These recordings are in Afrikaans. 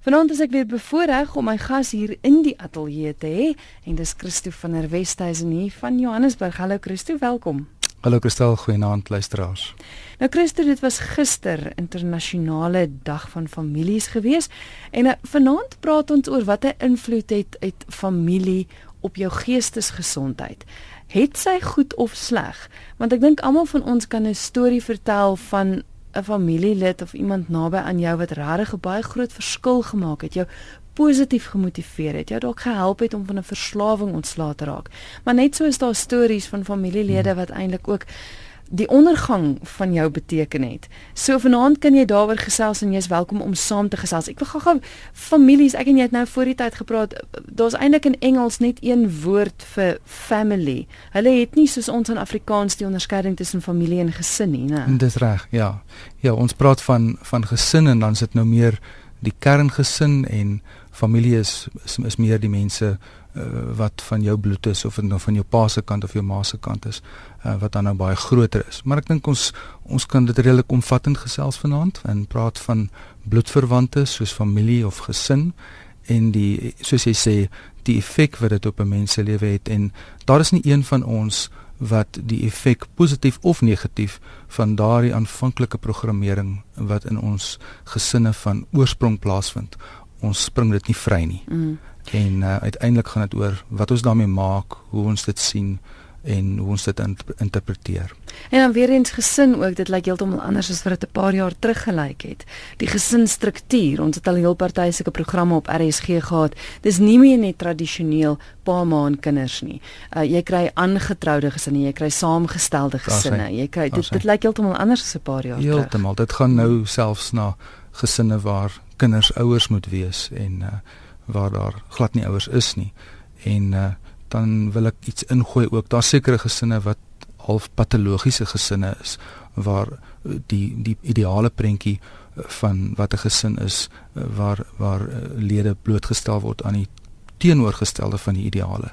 Vanaand is ek weer bevoorreg om my gas hier in die ateljee te hê en dis Christo van der Westhuizen hier van Johannesburg. Hallo Christo, welkom. Hallo Kristel, goeienaand luisteraars. Nou Christo, dit was gister internasionale dag van families gewees en uh, vanaand praat ons oor wat 'n invloed het uit familie op jou geestesgesondheid. Het sy goed of sleg? Want ek dink almal van ons kan 'n storie vertel van 'n familielid of iemand naby aan jou wat regtig 'n baie groot verskil gemaak het, jou positief gemotiveer het, jou dalk gehelp het om van 'n verslawing ontslae te raak. Maar net so is daar stories van familielede hmm. wat eintlik ook die ondergang van jou beteken het. So vanaand kan jy daaroor gesels en jy's welkom om saam te gesels. Ek wil gou-gou families, ek en jy het nou voor die tyd gepraat. Daar's eintlik in Engels net een woord vir family. Hulle het nie soos ons in Afrikaans die onderskeiding tussen familie en gesin nie, né? Dis reg, ja. Ja, ons praat van van gesin en dan sit nou meer die kerngesin en familie is is, is meer die mense uh, wat van jou bloed is of nou van jou pa se kant of jou ma se kant is uh, wat dan nou baie groter is. Maar ek dink ons ons kan dit redelik omvattend gesels vanaand en praat van bloedverwante soos familie of gesin en die soos jy sê die effek wat dit op 'n mens se lewe het en daar is nie een van ons wat die effek positief of negatief van daardie aanvanklike programmering wat in ons gesinne van oorsprong plaasvind ons spring dit nie vry nie. Mm. En uh, uiteindelik gaan dit oor wat ons daarmee maak, hoe ons dit sien en hoe ons dit interpreteer. En dan weer eens gesin ook, dit lyk heeltemal anders as wat dit 'n paar jaar terug gelyk het. Die gesinsstruktuur, ons het al heel party sulke programme op RSG gehad. Dis nie meer net tradisioneel pa ma en kinders nie. Uh, jy kry aangetroude gesinne, jy kry saamgestelde gesinne. Jy kry dit dit lyk heeltemal anders as 'n paar jaar heeltemal. terug. Heeltemal. Dit gaan nou selfs na gesinne waar kinders ouers moet wees en uh, waar daar glad nie ouers is nie. En uh, dan wil ek iets ingooi ook. Daar sekerre gesinne wat half patologiese gesinne is waar uh, die die ideale prentjie uh, van wat 'n gesin is waar waar lede blootgestel word aan die teenoorgestelde van die ideale.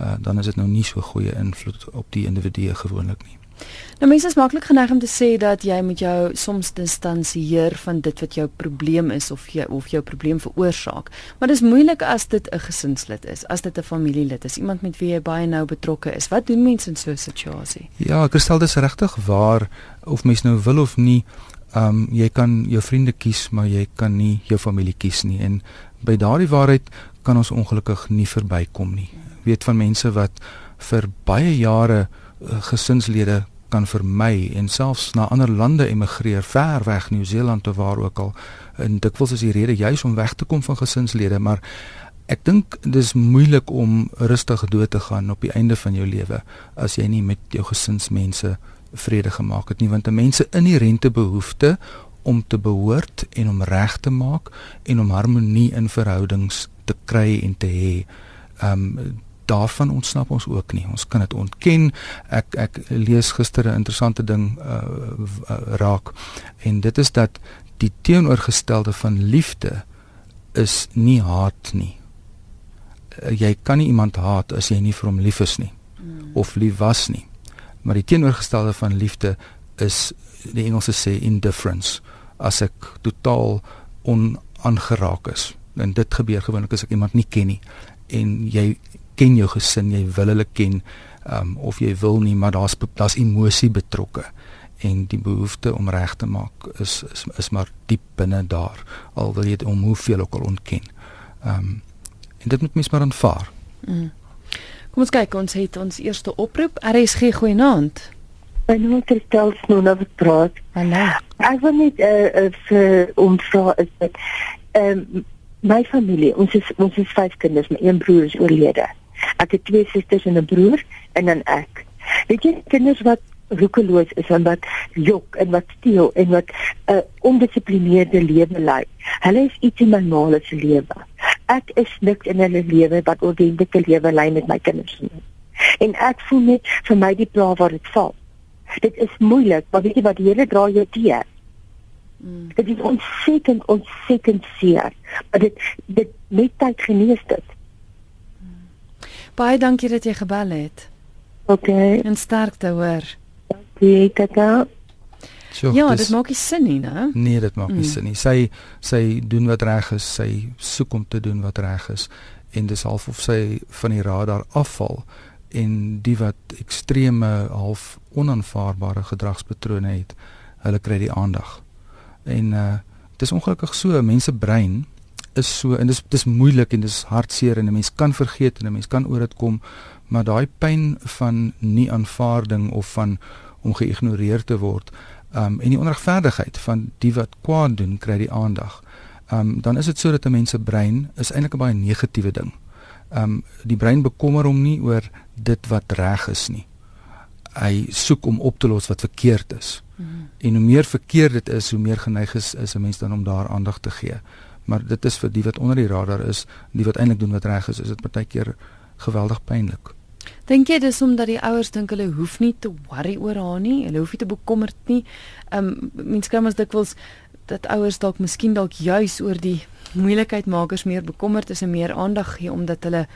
Uh, dan is dit nou nie so goeie invloed op die individu gewoonlik nie. Nou mense is maklik geneig om te sê dat jy moet jou soms distansieer van dit wat jou probleem is of jy of jou probleem veroorsaak. Maar dis moeilik as dit 'n gesinslid is, as dit 'n familielid is, iemand met wie jy baie nou betrokke is. Wat doen mense in so 'n situasie? Ja, Christel, dis regtig waar of mens nou wil of nie, ehm um, jy kan jou vriende kies, maar jy kan nie jou familie kies nie. En by daardie waarheid kan ons ongelukkig nie verbykom nie. Ek weet van mense wat vir baie jare gesinslede kan vermy en selfs na ander lande emigreer ver weg Nieu-Seeland of waar ook al en dikwels is die rede juis om weg te kom van gesinslede maar ek dink dis moeilik om rustig dood te gaan op die einde van jou lewe as jy nie met jou gesinsmense vrede gemaak het nie want 'n mens se inherente behoefte om te behoort en om reg te maak en om harmonie in verhoudings te kry en te hê. Ehm um, daarvan ontsnap ons ook nie. Ons kan dit ontken. Ek ek lees gister 'n interessante ding uh, uh, raak en dit is dat die teenoorgestelde van liefde is nie haat nie. Uh, jy kan nie iemand haat as jy nie vir hom lief is nie hmm. of lief was nie. Maar die teenoorgestelde van liefde is die Engelse sê indifference as ek totaal onaangeraak is. En dit gebeur gewoonlik as ek iemand nie ken nie en jy ken jou gesin, jy wil hulle ken, um, of jy wil nie, maar daar's daar's emosie betrokke en die behoefte om reg te maak is is is maar diep binne daar al wil jy dit om hoeveel ook al ontken. Ehm um, en dit moet mens maar aanvaar. Mm. Kom ons kyk ons het ons eerste oproep RSG goeienaand. My naam is Snow wat praat. Hallo. Ek wil net eh uh, vir om vra is dit ehm um, my familie, ons is ons is vyf kinders, my een broer is oorlede. Ek het twee susters en 'n broer en dan ek. Weet jy kinders wat roekeloos is en wat jok en wat steel en wat 'n uh, ondissiplineerde lewe lei. Hulle is iets in my ma se lewe. Ek is niks in hulle lewe wat ordentlike lewe lei met my kinders nie. En ek voel net vir my die pla waar dit val. Dit is moeilik, maar weet jy wat die Here dra jou teë. Mm. Dit is ontsettend ontsettend seer. Maar dit dit net tyd genees dit. Baie dankie dat jy gebel het. OK. En sterkte hoor. Dankie, tata. So, ja, dis, dit maak nie sin nie, né? Nee, dit maak nie mm. sin nie. Sy sy doen wat reg is, sy soek om te doen wat reg is en dis half of sy van die radar afval en die wat ekstreme half onaanvaarbare gedragspatrone het, hulle kry die aandag. En uh dis ongelukkig so, mense brein is so en dis dis moeilik en dis hartseer en 'n mens kan vergeet en 'n mens kan oor dit kom, maar daai pyn van nie aanvaarding of van om geïgnoreer te word, um en die onregverdigheid van die wat kwaad doen, kry die aandag. Um dan is dit so dat 'n mens se brein is eintlik 'n baie negatiewe ding. Um die brein bekommer hom nie oor dit wat reg is nie. Hy soek om op te los wat verkeerd is. Mm -hmm. En hoe meer verkeerd dit is, hoe meer geneig is, is 'n mens dan om daar aandag te gee maar dit is vir die wat onder die radar is, die wat eintlik doen wat reg is, is dit partykeer geweldig pynlik. Dink jy dis omdat die ouers dink hulle hoef nie te worry oor haar nie, hulle hoef nie te bekommerd nie. Ehm um, mense kry mos dikwels dat ouers dalk miskien dalk juis oor die moeilikheid makers meer bekommerd is en meer aandag gee omdat hulle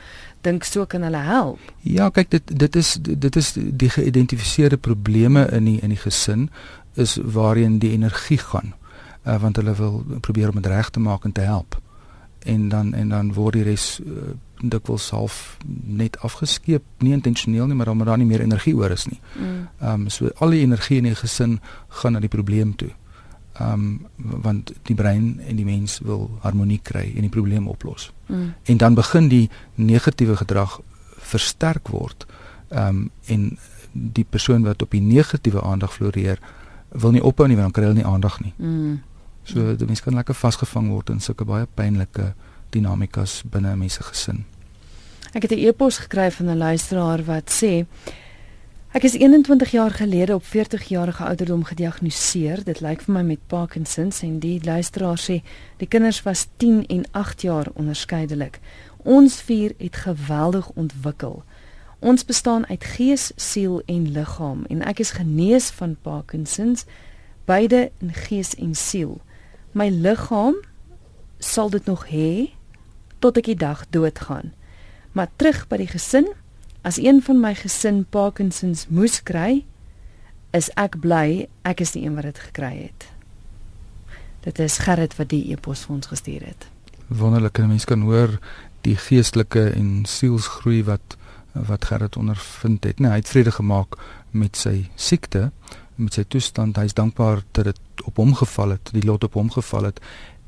dink so kan hulle help. Ja, kyk dit dit is dit is die geïdentifiseerde probleme in die in die gesin is waarheen die energie gaan uh, want hulle wil probeer om dit reg te maak en te help. En dan en dan word die res uh, dikwels half net afgeskeep, nie intentioneel nie, maar omdat daar nie meer energie oor is nie. Mm. Ehm mm. um, so al die energie in die gesin gaan na die probleem toe. Ehm um, want die brein en die mens wil harmonie kry en die probleem oplos. Mm. En dan begin die negatiewe gedrag versterk word. Ehm um, en die persoon wat op die negatiewe aandag floreer wil nie ophou nie want dan kry hulle nie aandag nie. Mm. So die mens kan lekker vasgevang word in sulke baie pynlike dinamikas binne 'n mens se gesin. Ek het 'n e-pos gekry van 'n luisteraar wat sê Ek is 21 jaar gelede op 40 jarige ouderdom gediagnoseer. Dit lyk vir my met Parkinsons en die luisteraar sê die kinders was 10 en 8 jaar onderskeidelik. Ons vier het geweldig ontwikkel. Ons bestaan uit gees, siel en liggaam en ek is genees van Parkinsons, beide in gees en siel my liggaam sal dit nog hê tot ek die dag doodgaan. Maar terug by die gesin, as een van my gesin Parkinsons moes kry, is ek bly ek is die een wat dit gekry het. Dit is Gerrit wat die e-pos vir ons gestuur het. Wonderlike mense kan hoor die geestelike en sielsgroei wat wat Gerrit ondervind het. Nee, hy het vrede gemaak met sy siekte met sy toestand. Hy's dankbaar dat dit op hom geval het, die lot op hom geval het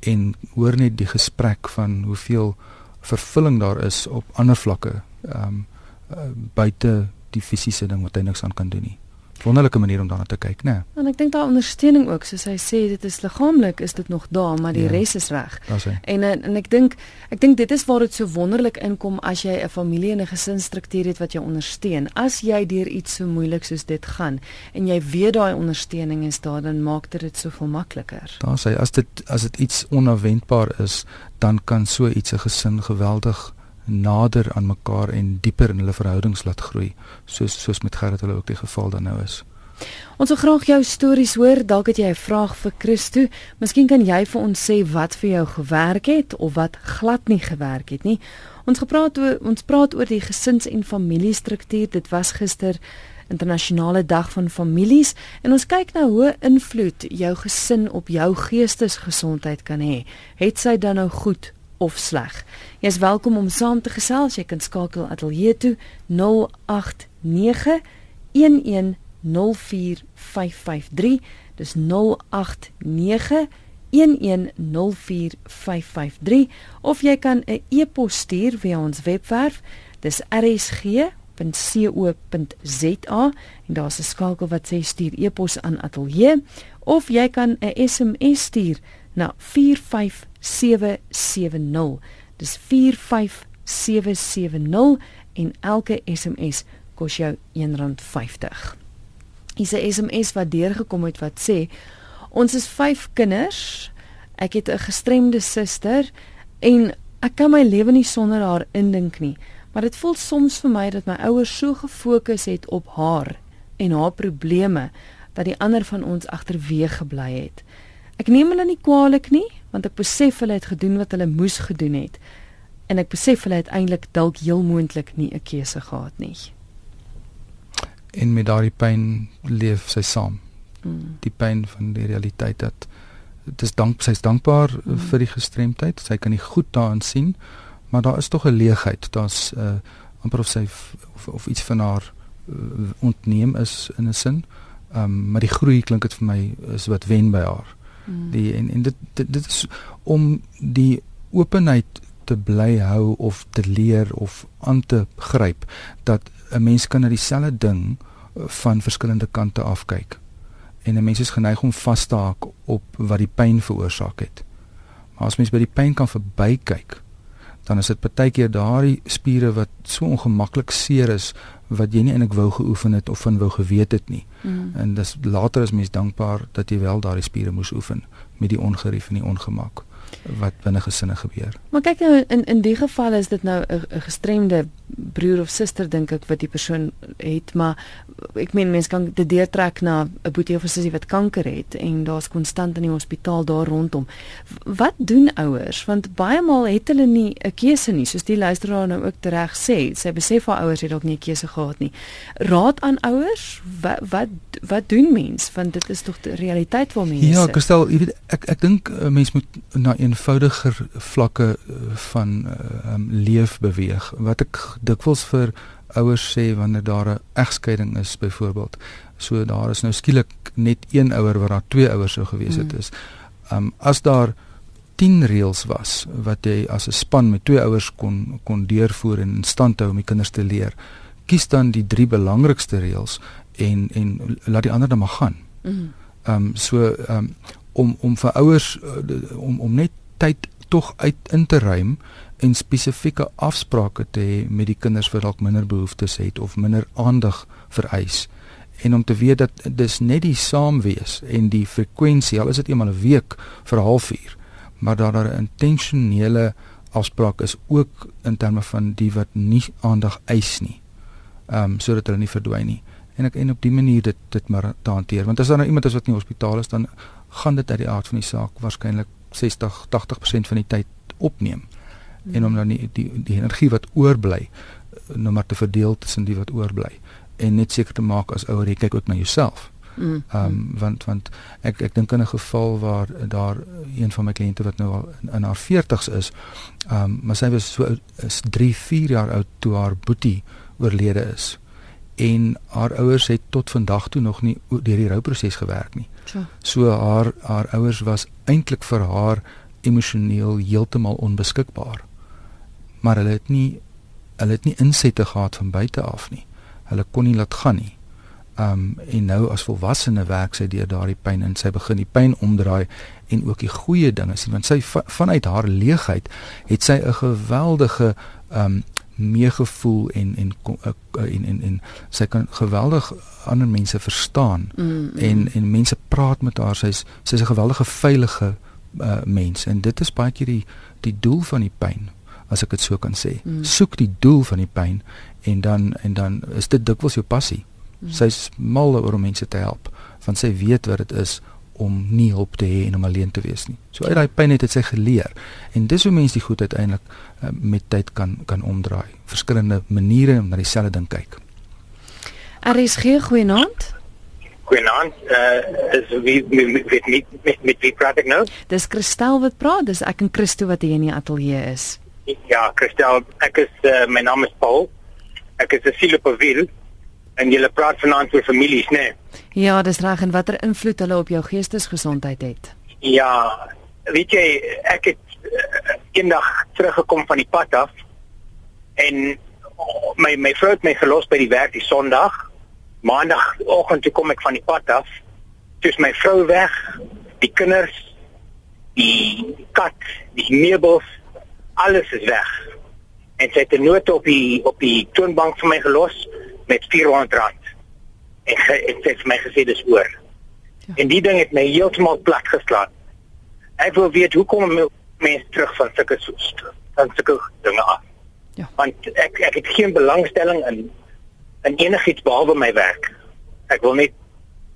en hoor net die gesprek van hoeveel vervulling daar is op ander vlakke. Ehm um, uh, buite die fisiese ding wat hy niks aan kan doen nie wonderlike manier om daarna te kyk, né? Nee. En ek dink daai ondersteuning ook, soos hy sê, dit is liggaamlik is dit nog daar, maar die ja, res is reg. En en ek dink ek dink dit is waar dit so wonderlik inkom as jy 'n familie en 'n gesinsstruktuur het wat jou ondersteun. As jy deur iets so moeilik soos dit gaan en jy weet daai ondersteuning is daar, dan maak dit dit soveel makliker. Daar sê as dit as dit iets onverwendbaar is, dan kan so iets 'n gesin geweldig nader aan mekaar en dieper in hulle verhoudings laat groei soos soos met Gerrit hulle ook die geval dan nou is. Ons wil graag jou stories hoor. Dalk het jy 'n vraag vir Christo. Miskien kan jy vir ons sê wat vir jou gewerk het of wat glad nie gewerk het nie. Ons gepraat oor ons praat oor die gesins- en familiestruktuur. Dit was gister internasionale dag van families en ons kyk na hoe invloed jou gesin op jou geestesgesondheid kan hê. Het sy dan nou goed of sleg. Jy is welkom om saam te gesels. Jy kan skakel ateljee toe 089 1104553. Dis 089 1104553 of jy kan 'n e-pos stuur via ons webwerf. Dis rsg.co.za en daar's 'n skakel wat sê stuur e-pos aan ateljee of jy kan 'n SMS stuur na 45770. Dis 45770 en elke SMS kos jou R1.50. Hier's 'n SMS wat deurgekom het wat sê: Ons is 5 kinders. Ek het 'n gestremde suster en ek kan my lewe nie sonder haar indink nie. Maar dit voel soms vir my dat my ouers so gefokus het op haar en haar probleme dat die ander van ons agterweeg gebly het. Ek neem hulle nie kwaadlik nie, want ek besef hulle het gedoen wat hulle moes gedoen het. En ek besef hulle het eintlik dalk heel moontlik nie 'n keuse gehad nie. En met daardie pyn leef sy saam. Mm. Die pyn van die realiteit dat dit is dank sy's dankbaar mm. vir die gestremdheid. Sy kan nie goed daarin sien, maar daar is tog 'n leegheid. Daar's 'n uh, amper of sy of, of iets van haar uh, ontneem is in 'n sin. Ehm um, maar die groei klink dit vir my is wat wen by haar. Mm. Die en en dit, dit dit is om die openheid te bly hou of te leer of aan te gryp dat 'n mens kan na dieselfde ding eh, van verskillende kante afkyk. En 'n mens is geneig om vas te haak op wat die pyn veroorsaak het. Maar as mens by die pyn kan verbykyk, dan is dit baie keer daardie spiere wat so ongemaklik seer is wat jy nie eintlik wou geoefen het of van wou geweet het nie. Mm. En dis later is mens dankbaar dat jy wel daardie spiere moes oefen met die ongerief en die ongemak wat binne gesinne gebeur. Maar kyk nou in in die geval is dit nou 'n gestremde broer of suster dink ek wat die persoon het, maar ek meen mense kan dit deurtrek na 'n boetie of 'n sussie wat kanker het en daar's konstant in die hospitaal daar rondom. Wat doen ouers? Want baie maal het hulle nie 'n keuse nie, soos die luisteraar nou ook reg sê. Sy besef haar ouers het dalk nie 'n keuse gehad nie. Raad aan ouers, wat wat wat doen mens? Want dit is tog die realiteit waar mense Ja, Kristel, jy weet ek ek dink 'n uh, mens moet na eenvoudiger vlakke uh, van uh, um, leef beweeg. Wat ek dikwels vir ouers sê wanneer daar 'n egskeiding is byvoorbeeld. So daar is nou skielik net een ouer wat daar twee ouers sou gewees het mm. is. Um as daar 10 reëls was wat jy as 'n span met twee ouers kon kon deurvoer en in stand hou om die kinders te leer, kies dan die drie belangrikste reëls en en laat die ander dan maar gaan. Mm. Um so um om om vir ouers uh, om om net tyd tog uit in te ruim en spesifieke afsprake te hê met die kinders wat dalk minder behoeftes het of minder aandag vereis. En om te weet dat dis net die saamwees en die frekwensie al is dit eenmal 'n week vir 'n halfuur maar dat daar 'n intentionele afspraak is ook in terme van die wat nie aandag eis nie ehm um, sodat hulle nie verdwyn nie. En ek en op die manier dit dit maar te hanteer want as daar nou iemand is wat in die hospitaal is dan gaan dit uit die aard van die saak waarskynlik 60 80% van die tyd opneem mm. en om dan die die, die energie wat oorbly nou maar te verdeel tussen die wat oorbly en net seker te maak as ouer jy kyk ook na jouself. Mm. Ehm um, want want ek ek dink in 'n geval waar daar een van my kliënte wat nou al in, in haar 40's is, ehm um, maar sy was so is 3, 4 jaar oud toe haar boetie oorlede is. En haar ouers het tot vandag toe nog nie deur die rouproses gewerk nie. So, so haar haar ouers was eintlik vir haar emosioneel heeltemal onbeskikbaar. Maar hulle het nie hulle het nie insette gehad van buite af nie. Hulle kon nie laat gaan nie. Um en nou as volwassene werk sy deur daardie pyn en sy begin die pyn omdraai en ook die goeie dinge sien want sy vanuit haar leegheid het sy 'n geweldige um meegevoel en en en en, en, en sy kan geweldig ander mense verstaan mm, mm. en en mense praat met haar sy's sy's 'n geweldige veilige uh, mens en dit is baie keer die die doel van die pyn as ek dit so kan sê mm. soek die doel van die pyn en dan en dan is dit dikwels jou passie mm. sy's mal oor om mense te help want sy weet wat dit is om nie hulp te hê en om alleen te wees nie. So uit daai pyn het sy geleer. En dis hoe mense die goed uiteindelik uh, met tyd kan kan omdraai. Verskillende maniere om na dieselfde ding kyk. RSG goeienaand. Goeienaand. Uh is wie met met met, met, met wie praat ek nou? Dis Christel wat praat. Dis ek en Christo wat hier in die ateljee is. Ja, Christel, ek is uh, my naam is Paul. Ek is 'n sielopewil en jy praat vanaand oor families, né? Nee? Ja, dis reg en watter invloed hulle op jou geestesgesondheid het. Ja, weet jy, ek het uh, eendag teruggekom van die pad af en my my vrou het my gelos by die werk die Sondag. Maandagoggend toe kom ek van die pad af. Dis my vrou weg, die kinders, die kat, die meubels, alles is weg. En sy het 'n noot op die op die toonbank vir my gelos met 400 rand. En ge, het sê vir my gesê dis oor. Ja. En die ding het my heeltemal plat geslaan. Ek wil weet hoe kom mense terug van sulke van sulke dinge af? Ja. Want ek ek het geen belangstelling in in enigiets behalwe my werk. Ek wil net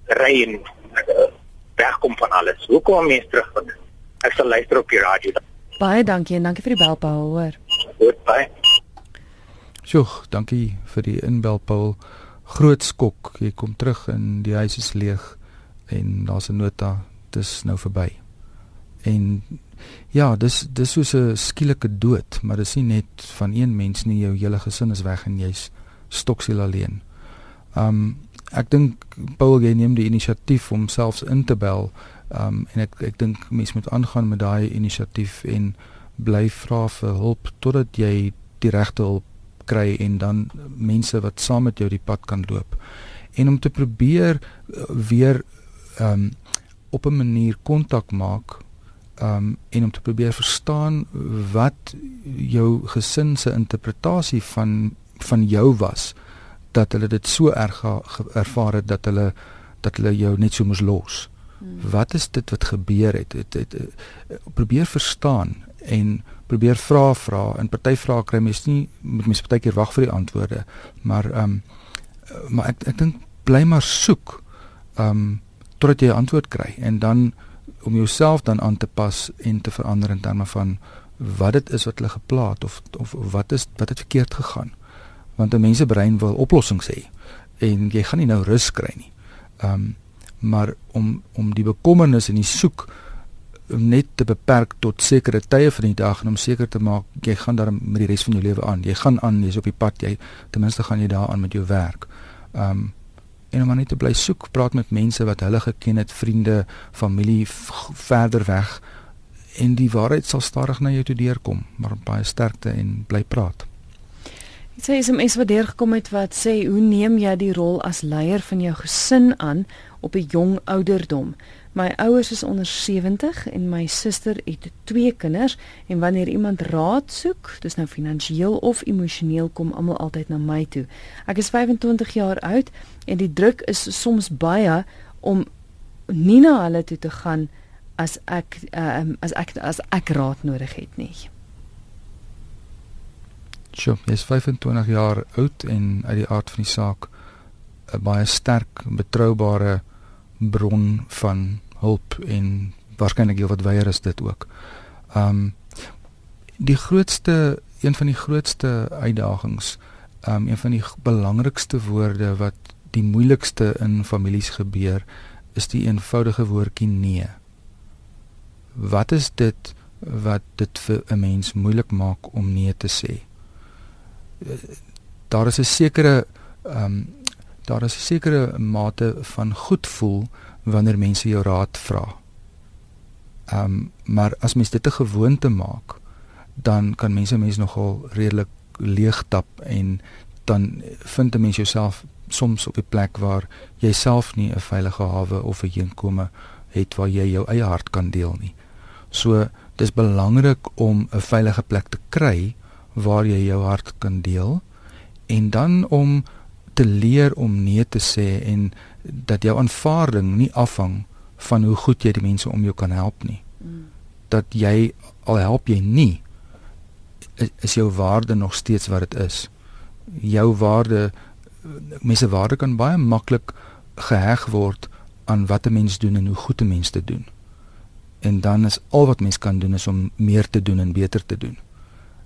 ry en uh, wegkom van alles. Hoe kom mense terug van Ek sal luister op die radio. Baie dankie en dankie vir die bel Paul, hoor. Goed, baie. Sjoe, dankie vir die inbel Paul. Groot skok. Jy kom terug en die huis is leeg. en daar's 'n nota dis nou verby. En ja, dis dis soos 'n skielike dood, maar dis nie net van een mens nie, jou hele gesin is weg en jy's stoksiel alleen. Um ek dink Paul jy neem die inisiatief om selfs in te bel. Um en ek ek dink mense moet aangaan met daai inisiatief en bly vra vir hulp totdat jy die regte hulp kry en dan mense wat saam met jou die pad kan loop. En om te probeer uh, weer um op 'n manier kontak maak um en om te probeer verstaan wat jou gesin se interpretasie van van jou was dat hulle dit so erg ervaar het dat hulle dat hulle jou net so moes los. Wat is dit wat gebeur het? Het, het, het? Probeer verstaan en probeer vra vra en party vrae kry mens nie moet mens baie keer wag vir die antwoorde, maar um maar ek ek dink bly maar soek. Um totdat jy 'n antwoord kry en dan om jouself dan aan te pas en te verander in terme van wat dit is wat hulle geplaat of of wat is wat het verkeerd gegaan. Want 'n mens se brein wil oplossings hê en jy gaan nie nou rus kry nie. Ehm um, maar om om die bekommernis en die soek net te beperk tot sekere tye van die dag en om seker te maak jy gaan daar met die res van jou lewe aan. Jy gaan aan, jy's op die pad, jy ten minste gaan jy daaraan met jou werk. Um, en om net te bly soek, praat met mense wat hulle geken het, vriende, familie verder weg en die waarheid sal stadig na jou toe deurkom, maar baie sterkte en bly praat. Dit sê is 'n mens wat deurgekom het wat sê hoe neem jy die rol as leier van jou gesin aan op 'n jong ouderdom? My ouers is onder 70 en my suster het twee kinders en wanneer iemand raad soek, dis nou finansiëel of emosioneel kom almal altyd na my toe. Ek is 25 jaar oud en die druk is soms baie om nie na hulle toe te gaan as ek um, as ek as ek raad nodig het nie. Sjoe, jy is 25 jaar oud en uit die aard van die saak 'n baie sterk, betroubare bron van hulp en waarskynlik heel wat weier is dit ook. Um die grootste een van die grootste uitdagings, um een van die belangrikste woorde wat die moeilikste in families gebeur is die eenvoudige woordjie nee. Wat is dit wat dit vir 'n mens moeilik maak om nee te sê? Daar is 'n sekere um daar is 'n sekere mate van goed voel wanneer mense jou raad vra. Ehm um, maar as mens dit 'n gewoonte maak, dan kan mense mense nogal redelik leeg tap en dan vind 'n mens jouself soms op 'n plek waar jy self nie 'n veilige hawe of 'n heenkome het waar jy jou eie hart kan deel nie. So dis belangrik om 'n veilige plek te kry waar jy jou hart kan deel en dan om te leer om nee te sê en dat jou aanvaarding nie afhang van hoe goed jy die mense om jou kan help nie. Mm. Dat jy al help jy nie is jou waarde nog steeds wat dit is. Jou waarde mense waarde kan baie maklik geheg word aan wat 'n mens doen en hoe goed 'n mens dit doen. En dan is al wat mens kan doen is om meer te doen en beter te doen.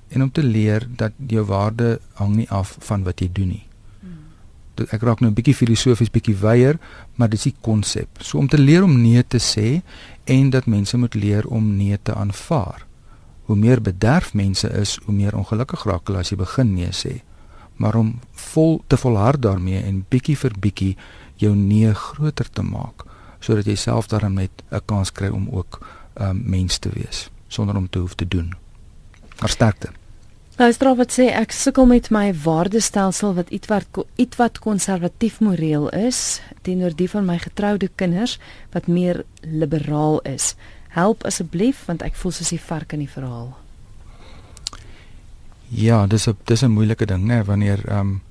En om te leer dat jou waarde hang nie af van wat jy doen nie ek raak nou 'n bietjie filosofies bietjie weier, maar dis die konsep. So om te leer om nee te sê en dat mense moet leer om nee te aanvaar. Hoe meer bederf mense is, hoe meer ongelukkig raak hulle as jy begin nee sê. Maar om vol te volhard daarmee en bietjie vir bietjie jou nee groter te maak sodat jy self daarin met 'n kans kry om ook 'n um, mens te wees sonder om te hoef te doen. Versterkte. Luister wat sê ek sukkel met my waardestelsel wat ietwat ietwat konservatief moreel is teenoor die van my getroude kinders wat meer liberaal is. Help asseblief want ek voel soos die vark in die verhaal. Ja, dis 'n dis 'n moeilike ding nê wanneer ehm um,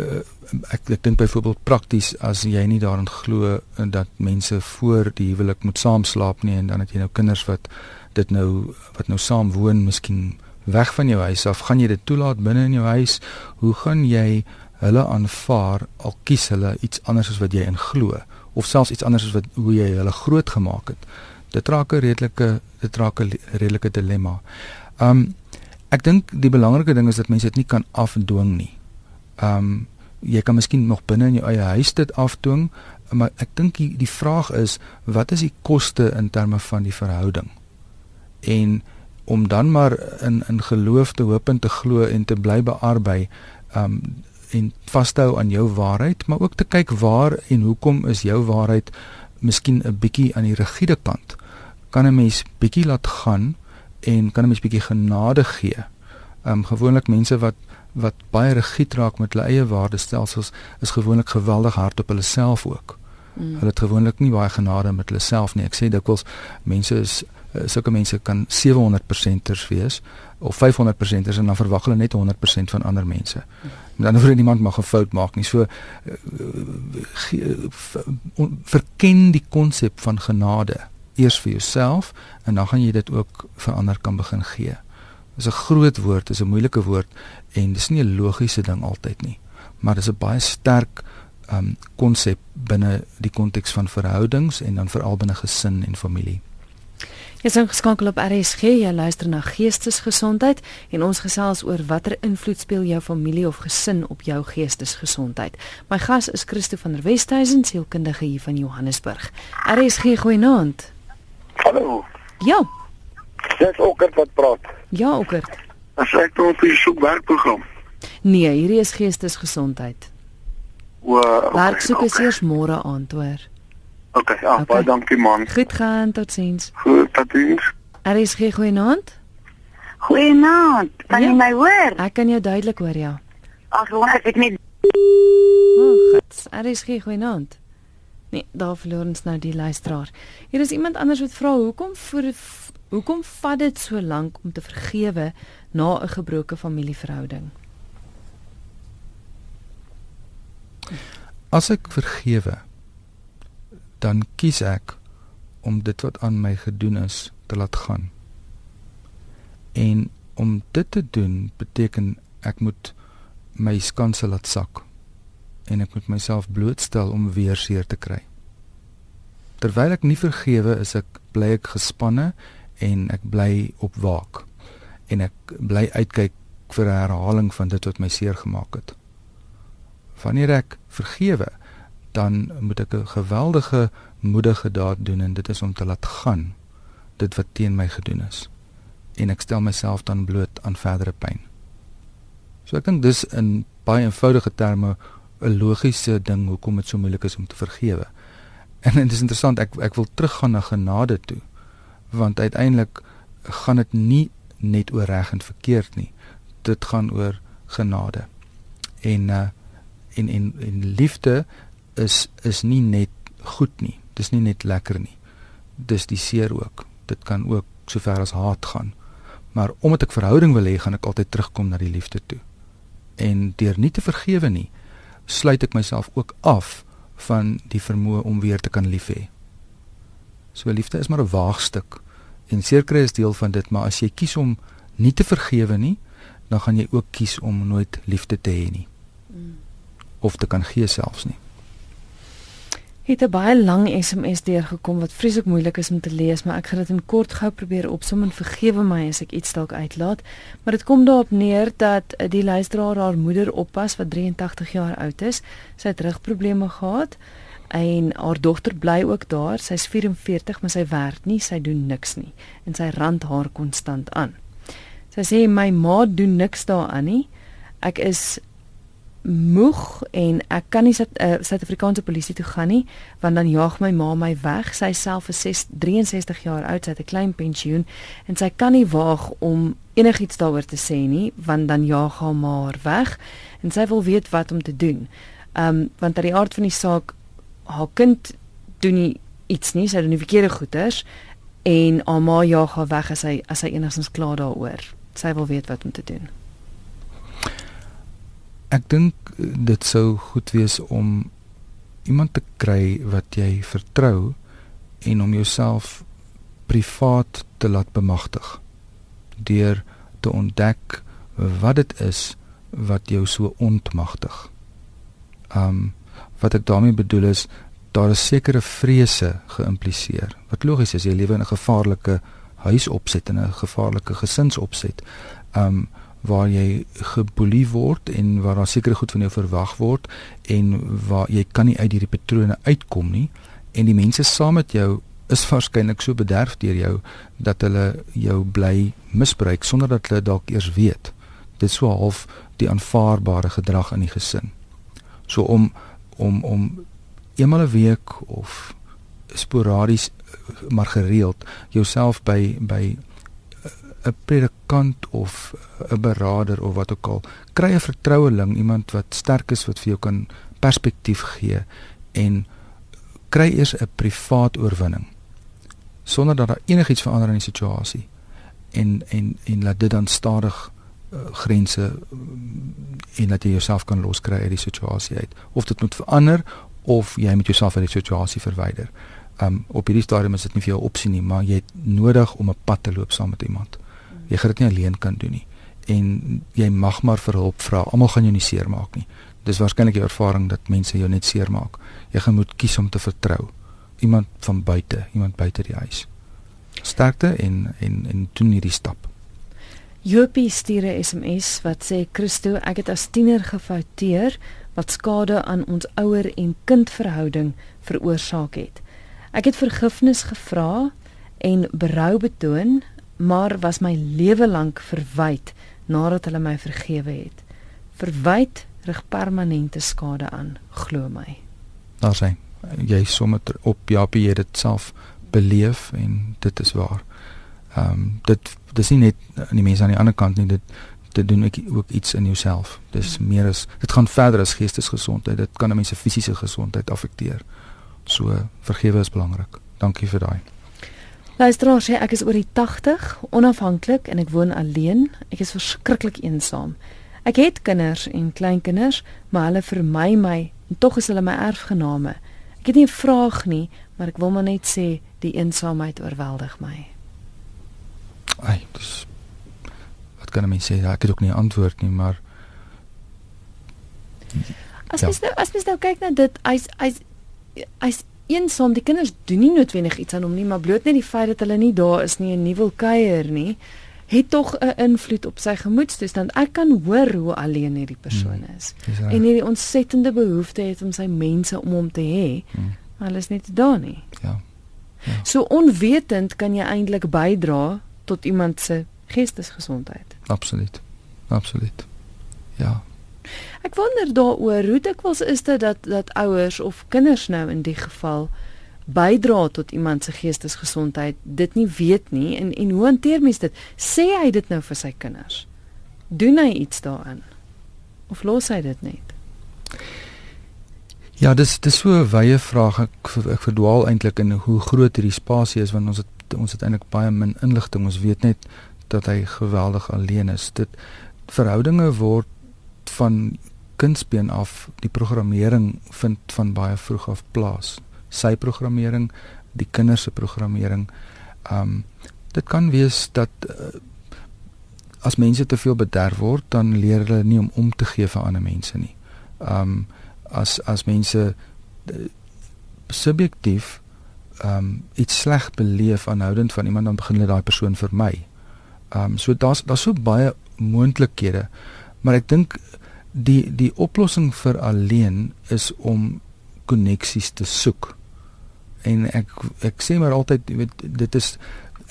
uh, ek ek dink byvoorbeeld prakties as jy nie daarin glo dat mense voor die huwelik moet saam slaap nie en dan het jy nou kinders wat dit nou wat nou saam woon miskien weg van jou huis af, gaan jy dit toelaat binne in jou huis? Hoe gaan jy hulle aanvaar al kies hulle iets anders as wat jy in glo of selfs iets anders as wat hoe jy hulle groot gemaak het? Dit raak 'n redelike dit raak 'n redelike dilemma. Um ek dink die belangrike ding is dat mense dit nie kan afdwing nie. Um jy kan miskien nog binne in jou eie huis dit afdwing, maar ek dink die, die vraag is wat is die koste in terme van die verhouding? En om dan maar in in geloof te hoop en te glo en te bly bearbei um en vashou aan jou waarheid, maar ook te kyk waar en hoekom is jou waarheid miskien 'n bietjie aan die rigiede kant. Kan 'n mens bietjie laat gaan en kan 'n mens bietjie genade gee? Um gewoonlik mense wat wat baie rigied raak met hulle eie waardestelsels is gewoonlik geweldig hard op hulle self ook. Mm. Hulle het gewoonlik nie baie genade met hulle self nie. Ek sê dikwels mense is sulke mense kan 700%ers wees of 500%ers en dan verwag hulle net 100% van ander mense. Dan hoef niemand mag 'n fout maak nie. So uh, verken die konsep van genade eers vir jouself en dan gaan jy dit ook vir ander kan begin gee. Dis 'n groot woord, dis 'n moeilike woord en dis nie 'n logiese ding altyd nie, maar dis 'n baie sterk um konsep binne die konteks van verhoudings en dan veral binne gesin en familie. Jy is ingeskakel op RSG, jy luister na Geestesgesondheid en ons gesels oor watter invloed speel jou familie of gesin op jou geestesgesondheid. My gas is Christo van der Westhuizen, sielkundige hier van Johannesburg. RSG goeienaand. Hallo. Ja. Dis Okkert wat praat. Ja, Okkert. As ek nou op die soekwerkprogram. Nee, hierdie is Geestesgesondheid. O, okay, Werk soek is okay. eers môre aand hoor. OK, ja, Okay. baie dankie man. Goed gaan, totsiens. Goed, totiens. RSG goeienaand. Goeienaand. Kan Ja. jy my hoor? Ek kan jou duidelik hoor, ja. Ag, gewoon ek het net O, oh, gats. RSG goeienaand. Nee, daar verloor ons nou die luisteraar. Hier is iemand anders wat vra hoekom vir hoekom vat dit so lank om te vergewe na 'n gebroke familieverhouding? As ek vergewe, dan kies ek om dit wat aan my gedoen is te laat gaan. En om dit te doen beteken ek moet my skanse laat sak en ek moet myself blootstel om weer seer te kry. Terwyl ek nie vergewe is ek bly ek gespanne en ek bly op waak en ek bly uitkyk vir 'n herhaling van dit wat my seer gemaak het. Wanneer ek vergewe, dan moet ek 'n geweldige moedige daad doen en dit is om te laat gaan dit wat teen my gedoen is en ek stel myself dan bloot aan verdere pyn. So ek dink dis in baie eenvoudige terme 'n logiese ding hoekom dit so moeilik is om te vergewe. En dit is interessant ek ek wil teruggaan na genade toe want uiteindelik gaan dit nie net oor reg en verkeerd nie. Dit gaan oor genade. En uh en en en liefde is is nie net goed nie. Dis nie net lekker nie. Dis die seer ook. Dit kan ook sover as haat gaan. Maar omdat ek verhouding wil hê, gaan ek altyd terugkom na die liefde toe. En deur nie te vergewe nie, sluit ek myself ook af van die vermoë om weer te kan lief hê. So liefde is maar 'n waagstuk en seerkry is deel van dit, maar as jy kies om nie te vergewe nie, dan gaan jy ook kies om nooit liefde te hê nie. Of te kan gee selfs nie. Het 'n baie lang SMS deurgekom wat vreeslik moeilik is om te lees, maar ek gaan dit in kort gou probeer opsom en vergewe my as ek iets dalk uitlaat. Maar dit kom daarop neer dat eh, die luisteraar haar moeder oppas wat 83 jaar oud is. Sy het rugprobleme gehad en haar dogter bly ook daar. Sy's 44, maar sy werk nie, sy doen niks nie en sy rand haar konstant aan. Sy sê my ma doen niks daaraan nie. Ek is moeg en ek kan nie eh, Suid-Afrikaanse uh, polisie toe gaan nie want dan jaag my ma my weg. Sy self is 6, 63 jaar oud, sy het 'n klein pensioen en sy kan nie waag om enigiets daaroor te sê nie want dan jaag haar ma haar weg en sy wil weet wat om te doen. Ehm um, want uit die aard van die saak haar kind doen nie iets nie, sy doen die verkeerde goeders en haar ma jaag haar weg as sy as sy enigstens klaar daaroor. Sy wil weet wat om te doen. Ek dink dit sou goed wees om iemand te kry wat jy vertrou en om jouself privaat te laat bemagtig deur te ontdek wat dit is wat jou so ontmagtig. Um wat ek daarmee bedoel is daar is sekere vrese geïmpliseer. Wat logies is, jy lewe in 'n gevaarlike huis opset en 'n gevaarlike gesinsopset. Um waar jy geboelie word en waar daar sekere goed van jou verwag word en waar jy kan nie uit hierdie patrone uitkom nie en die mense saam met jou is waarskynlik so bederf deur jou dat hulle jou bly misbruik sonder dat hulle dalk eers weet. Dit is so half die aanvaarbare gedrag in die gesin. So om om om eenmal 'n week of sporadies maar gereeld jouself by by 'n predikant of 'n beraader of wat ook al kry 'n vertroueling iemand wat sterk is wat vir jou kan perspektief gee en kry eers 'n privaat oorwinning sonder dat daar enigiets verander in die situasie en en en laat dit dan stadig uh, grense uh, en dat jy jouself kan loskry uit die situasie uit of dit moet verander of jy moet jouself uit die situasie verwyder. Um op hierdie stadium is dit nie vir jou opsie nie, maar jy het nodig om 'n pad te loop saam met iemand. Jy gaan dit nie alleen kan doen nie en jy mag maar vir hulp vra. Almal gaan jou nie seermaak nie. Dis waarskynlik jou ervaring dat mense jou net seermaak. Jy gaan moet kies om te vertrou iemand van buite, iemand buite die huis. Sterkte en en en doen hierdie stap. Jopie stuur 'n SMS wat sê Christo, ek het as tiener gefouteer wat skade aan ons ouer en kind verhouding veroorsaak het. Ek het vergifnis gevra en berou betoon, maar was my lewe lank verwyd nadat hulle my vergewe het. Verwyd rig permanente skade aan, glo my. Daar sê jy sommer op Japie jy dit self beleef en dit is waar. Ehm um, dit dis nie net aan die mense aan die ander kant nie dit dit doen ek ook iets in jouself. Dis meer as dit gaan verder as geestesgesondheid. Dit kan 'n mens se fisiese gesondheid affekteer. So vergewe is belangrik. Dankie vir daai. Luisteraar sê ek is oor die 80, onafhanklik en ek woon alleen. Ek is verskriklik eensaam. Ek het kinders en kleinkinders, maar hulle vermy my en tog is hulle my erfgename. Ek het nie 'n vraag nie, maar ek wil maar net sê die eensaamheid oorweldig my. Ai, dis wat kan 'n mens sê? Ek het ook nie 'n antwoord nie, maar As ja. mens nou as mens nou kyk na dit, hy's hy's hy's eensaam. Die kinders doen nie noodwendig iets aan hom nie, maar bloot net die feit dat hulle nie daar is nie en nie wil kuier nie, het tog 'n invloed op sy gemoedstoestand. Ek kan hoor hoe alleen hierdie persoon hmm. is. Hmm, en hierdie ontsettende behoefte het om sy mense om hom te hê. Hmm. Maar hulle is net daar nie. Ja. ja. So onwetend kan jy eintlik bydra tot iemand se geestesgesondheid. Absoluut. Absoluut. Ja. Ek wonder daaroor hoe dikwels is dit dat dat ouers of kinders nou in die geval bydra tot iemand se geestesgesondheid dit nie weet nie en en hoe hanteer mens dit? Sê hy dit nou vir sy kinders? Doen hy iets daaraan? Of los hy dit net? Ja, dis dis so 'n wye vraag. Ek ek verdwaal eintlik in hoe groot hierdie spasie is want ons het ons het eintlik baie min inligting. Ons weet net dat hy geweldig alleen is. Dit verhoudinge word van kindsbeen af die programmering vind van baie vroeg af plaas sy programmering, die kinders se programmering. Um dit kan wees dat uh, as mense te veel bederf word, dan leer hulle nie om om te gee vir ander mense nie. Um as as mense uh, subjektief um iets sleg beleef aanhoudend van iemand dan begin hulle daai persoon vermy. Um so daar's daar's so baie moontlikhede, maar ek dink die die oplossing vir alleen is om koneksies te soek. En ek ek sê maar altyd jy weet dit is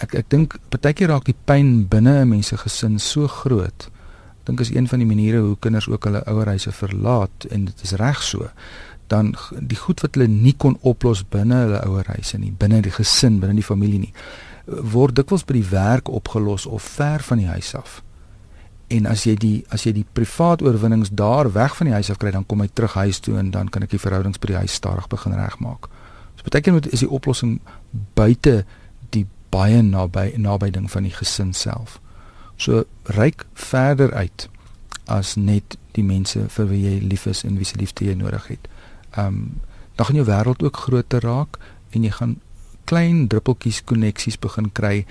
ek ek dink partykeer raak die pyn binne 'n mens se gesin so groot. Dink is een van die maniere hoe kinders ook hulle ouerhuise verlaat en dit is reg so dan die goed wat hulle nie kon oplos binne hulle ouerhuise nie binne die gesin binne die familie nie word dikwels by die werk opgelos of ver van die huis af en as jy die as jy die privaat oorwinnings daar weg van die huis af kry dan kom jy terug huis toe en dan kan ek die verhoudings by die huis stadig begin regmaak Partykeer moet is die oplossing buite die baie naby naby ding van die gesin self. So ryk verder uit as net die mense vir wie jy lief is en wie se liefde jy nodig het. Um dan gaan jou wêreld ook groter raak en jy gaan klein druppeltjies koneksies begin kry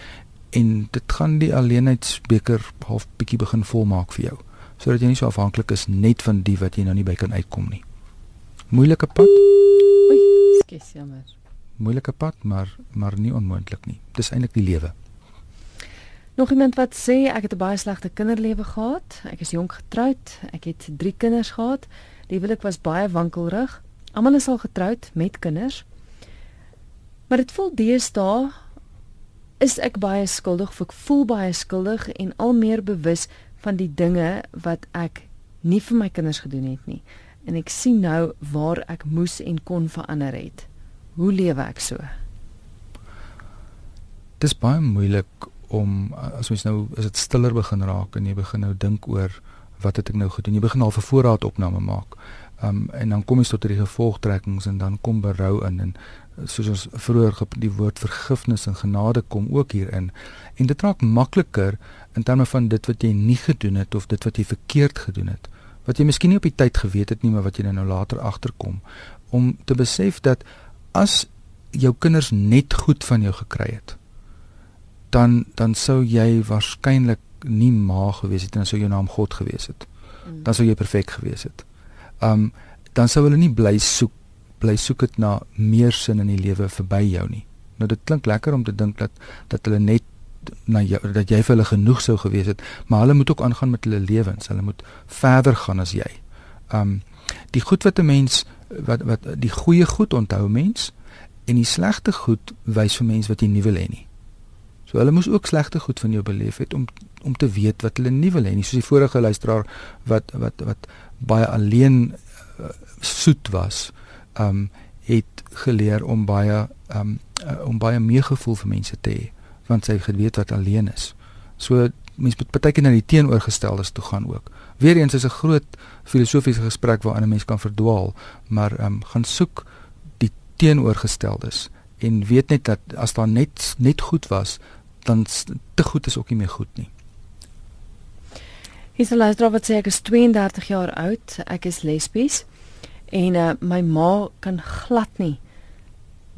en dit gaan die alleenheidsbeker half bietjie begin volmaak vir jou sodat jy nie so afhanklik is net van die wat jy nou nie by kan uitkom nie. Moeilike pad. Skus jammer. Moeilike pad, maar maar nie onmoontlik nie. Dis eintlik die lewe. Nog iemand wat sê ek het 'n baie slegte kinderlewe gehad. Ek is jonk getroud. Ek het 3 kinders gehad. Die huwelik was baie wankelrig. Almal is al getroud met kinders. Maar dit voel deesdae is ek baie skuldig, of ek voel baie skuldig en al meer bewus van die dinge wat ek nie vir my kinders gedoen het nie. En ek sien nou waar ek moes en kon verander het. Hoe lewe ek so? Dit is baie moeilik om as mens nou as dit stiller begin raak en jy begin nou dink oor wat het ek nou gedoen? Jy begin al 'n voorraadopname maak. Um en dan kom jy tot die gevolgtrekkings en dan kom berou in en soos ons vroeër die woord vergifnis en genade kom ook hierin. En dit raak makliker in terme van dit wat jy nie gedoen het of dit wat jy verkeerd gedoen het. Wat jy miskien nie op die tyd geweet het nie, maar wat jy nou later agterkom om te besef dat as jou kinders net goed van jou gekry het dan dan sou jy waarskynlik nie ma gewees het en dan sou jou naam God gewees het. Mm. Dan sou jy perfek gewees het. Um dan sou hulle nie bly soek bly soek dit na meer sin in die lewe verby jou nie. Nou dit klink lekker om te dink dat dat hulle net na jou dat jy vir hulle genoeg sou gewees het, maar hulle moet ook aangaan met hulle lewens. Hulle moet verder gaan as jy. Um die goed wat 'n mens wat wat die goeie goed onthou mens en die slegte goed wys vir mense wat jy nie wil hê nie. So hulle moes ook slegte goed van jou beleef het om om te weet wat hulle nie wil hê nie. Soos die vorige luisteraar wat wat wat baie alleen uh, soet was, um het geleer om baie um uh, om baie meegevoel vir mense te hê want sy geweet wat alleen is. So mense moet baie keer na die teenoorgesteldes toe gaan ook. Weereens is 'n groot filosofiese gesprek waarin 'n mens kan verdwaal, maar um gaan soek die teenoorgesteldes en weet net dat as daar net net goed was, dan te goed is ook nie meer goed nie. Hier is 'n luisteraar wat sê ek is 32 jaar oud, ek is lesbies en uh, my ma kan glad nie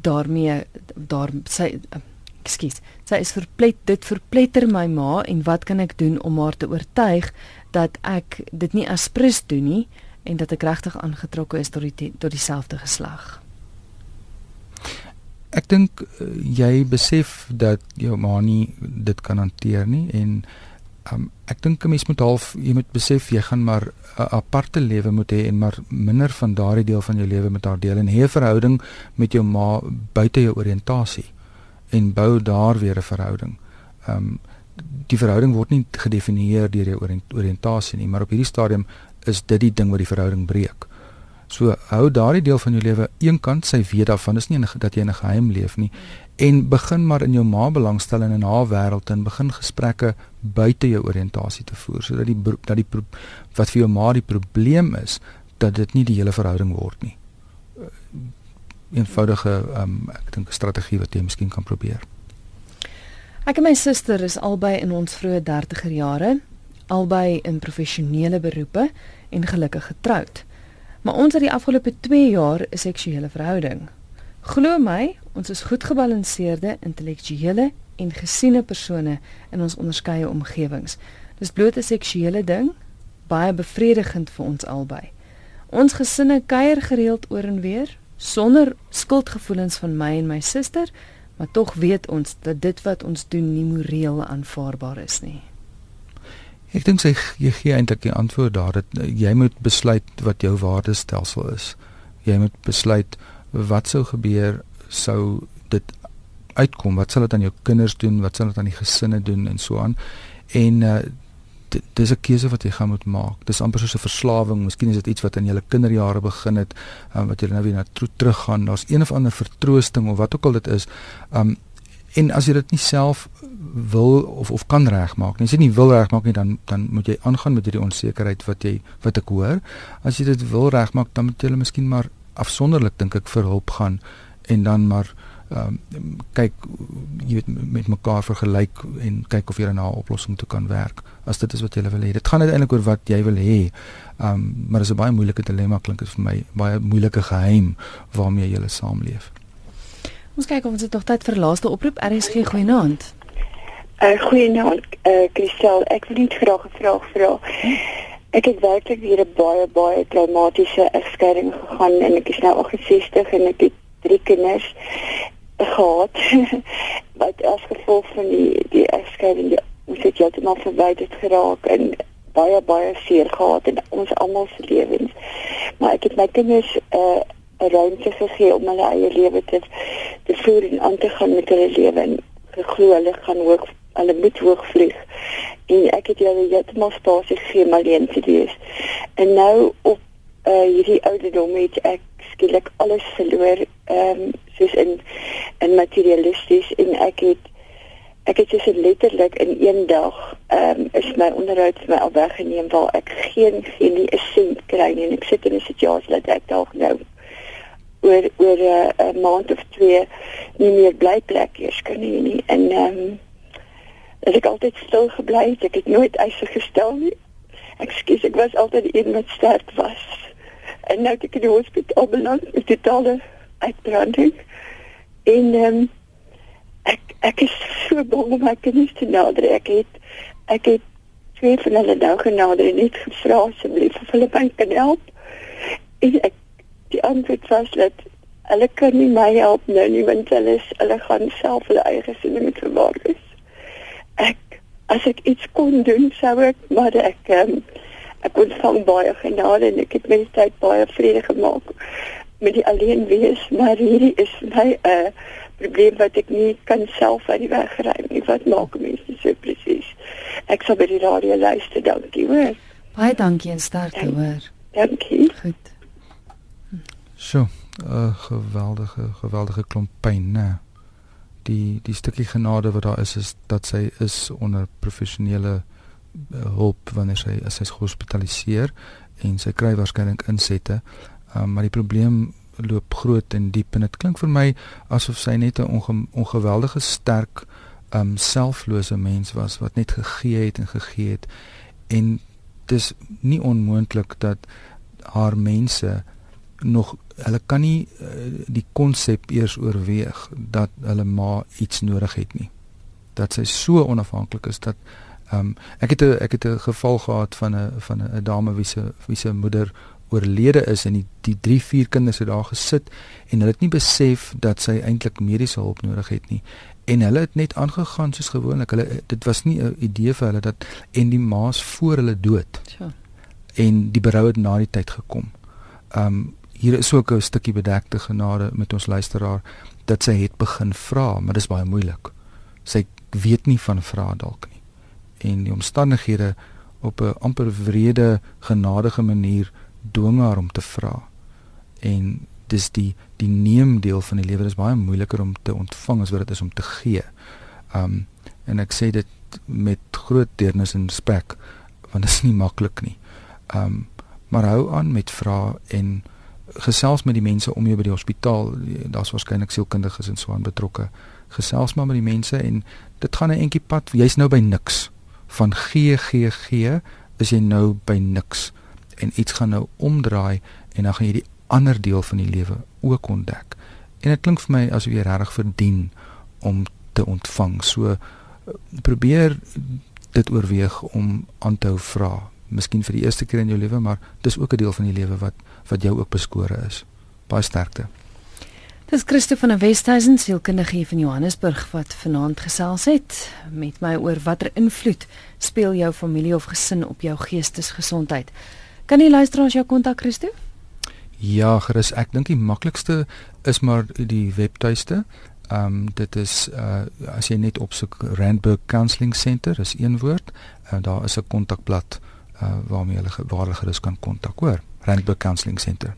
daarmee daar sy uh, ekskuus, sy is verplet dit verpletter my ma en wat kan ek doen om haar te oortuig dat ek dit nie as prins doen nie en dat ek regtig aangetrokke is tot die tot dieselfde geslag. Ek dink uh, jy besef dat jou ma nie dit kan hanteer nie en um, ek dink 'n mens moet half jy moet besef jy gaan maar 'n aparte lewe moet hê en maar minder van daardie deel van jou lewe met haar deel en hê 'n verhouding met jou ma buite jou oriëntasie en bou daar weer 'n verhouding. Ehm um, die verhouding word nie gedefinieer deur jou oriëntasie nie, maar op hierdie stadium is dit die ding wat die verhouding breek. So hou daardie deel van jou lewe eenkant, sy weet daarvan is nie dat jy 'n geheim leef nie en begin maar in jou ma belangstel en in haar wêreld en begin gesprekke buite jou oriëntasie te voer sodat die dat die wat vir jou ma die probleem is dat dit nie die hele verhouding word nie. Eenvoudige um, ek dink 'n strategie wat jy miskien kan probeer. Ek en my suster is albei in ons vroeë 30er jare, albei in professionele beroepe en gelukkig getroud. Maar ons het die afgelope 2 jaar 'n seksuele verhouding. Glo my, ons is goed gebalanseerde, intellektuele en gesiene persone in ons onderskeie omgewings. Dis bloot 'n seksuele ding, baie bevredigend vir ons albei. Ons gesinne kuier gereeld oor en weer sonder skuldgevoelens van my en my suster, maar tog weet ons dat dit wat ons doen nie moreel aanvaarbaar is nie. Ek dink sy jy gee eintlik die antwoord daar dat eh, jy moet besluit wat jou waardestelsel is. Jy moet besluit wat sou gebeur sou dit uitkom, wat sal dit aan jou kinders doen, wat sal dit aan die gesinne doen en so aan. En uh dis 'n keuse wat jy gaan moet maak. Dis amper soos 'n verslawing. Miskien is dit iets wat in jou kinderjare begin het, um, wat jy nou weer na teruggaan. Daar's een of ander vertroosting of wat ook al dit is. Um en as jy dit nie self wil of of kan regmaak nie. As jy nie wil regmaak nie dan dan moet jy aangaan met hierdie onsekerheid wat jy wat ek hoor. As jy dit wil regmaak dan moet jy hulle miskien maar afsonderlik dink ek vir hulp gaan en dan maar ehm um, kyk jy weet met mekaar vergelyk en kyk of jy na 'n oplossing toe kan werk. As dit is wat jy wil hê. Dit gaan uiteindelik oor wat jy wil hê. Ehm um, maar dit is 'n baie moeilike dilemma klink dit vir my. Baie moeilike geheim waarmee jy saamleef. Ons kyk of ons dit nog tyd vir laaste oproep. RSG goeienaand. Uh, goeienaand, uh, Christel. Ek wil net graag 'n vraag vra. Ek het werklik weer 'n baie baie traumatiese egskeiding gegaan en ek is nou 68 en ek het drie kinders gehad wat as gevolg van die die egskeiding ons het heeltemal verwyder geraak en baie baie seer gehad in ons almal se lewens. Maar ek het my kinders 'n uh, ruimte gegee om hulle eie lewe te te voer en aan te gaan met hulle lewe en geglo hulle gaan ook hulle moet hoog vlieg. En ek het hulle heeltemal spasie gegee om alleen te wees. En nou op uh, hierdie ouderdom het ek skielik alles verloor ehm um, soos in in materialisties en ek het ek het dus letterlik in een dag ehm um, is my onderhoud vir my al weggeneem waar ek geen geen nie 'n sent kry nie en ek sit in 'n situasie dat ek dalk nou oor oor 'n uh, maand of twee nie meer bly plek eers kan hê nie en ehm um, ek altyd stil gebly het ek het nooit eise gestel nie ekskuus ek was altyd een wat sterk was en nou ek in die hospitaal beland met totale uitbranding en ehm um, ek ek is so bang om my kinders te nader. Ek het ek het twee van hulle nou genader en net gevra asseblief of hulle my kan help. En ek die antwoord was dat hulle kan nie my help nou nie want hulle is, hulle gaan self hulle eie gesinne moet verwaar wees. Ek as ek iets kon doen sou ek maar ek um, ek ontvang baie genade en ek het my tyd baie vrede gemaak met die alleen wees maar hierdie is my 'n uh, probleem wat ek nie kan self uit die weg ry nie. Wat maak mense so presies? Ek sal by die radio luister, dankie hoor. Baie dankie en sterkte hoor. Dankie. Goed. So, 'n uh, geweldige geweldige klomp pyn, né? Die die stukkie genade wat daar is is dat sy is onder professionele uh, hulp wanneer sy as sy's gehospitaliseer en sy kry waarskynlik insette. Um, maar die probleem loop groot en diep en dit klink vir my asof sy net 'n onge ongeweldige sterk um selflose mens was wat net gegee het en gegee het en dis nie onmoontlik dat haar mense nog hulle kan nie uh, die konsep eers oorweeg dat hulle ma iets nodig het nie. Dat sy so onafhanklik is dat um ek het 'n ek het 'n geval gehad van 'n van 'n dame wie se wie se moeder oorlede is en die die 3 4 kinders het daar gesit en hulle het nie besef dat sy eintlik mediese hulp nodig het nie. En hulle het net aangegaan soos gewoonlik. Hulle dit was nie 'n idee vir hulle dat en die maas voor hulle dood ja en die berou het na die tyd gekom. Um hier is ook 'n stukkie bedekte genade met ons luisteraar dat sy het begin vra, maar dis baie moeilik. Sy weet nie van vra dalk nie. En die omstandighede op 'n amper wrede genadige manier dwing haar om te vra. En dis die die neem deel van die lewe is baie moeiliker om te ontvang as wat dit is om te gee. Um en ek sê dit met groot deernis en respek want dit is nie maklik nie. Um maar hou aan met vra en gesels met die mense om jou by die hospitaal. Daar's waarskynlik sielkundiges en so aan betrokke. Gesels maar met die mense en dit gaan 'n entjie pad. Jy's nou by niks. Van gee gee gee is jy nou by niks en iets gaan nou omdraai en dan gaan jy die ander deel van die lewe ook ontdek. En dit klink vir my asof jy regtig verdien om te ontvang. So probeer dit oorweeg om aan te hou vra. Miskien vir die eerste keer in jou lewe, maar dis ook 'n deel van die lewe wat wat jou ook beskore is. Baie sterkte. Dis Christo van der Westhuizen, sielkundige van Johannesburg wat vanaand gesels het met my oor watter invloed speel jou familie of gesin op jou geestesgesondheid. Kan jy luister ons jou kontak Christo? Ja, gerus. Ek dink die maklikste is maar die webtuiste. Ehm um, dit is uh as jy net opsoek Randburg Counselling Center, is een woord. Uh, daar is 'n kontakblad uh waarmee hulle waar hulle gerus kan kontak, hoor. Randburg Counselling Center.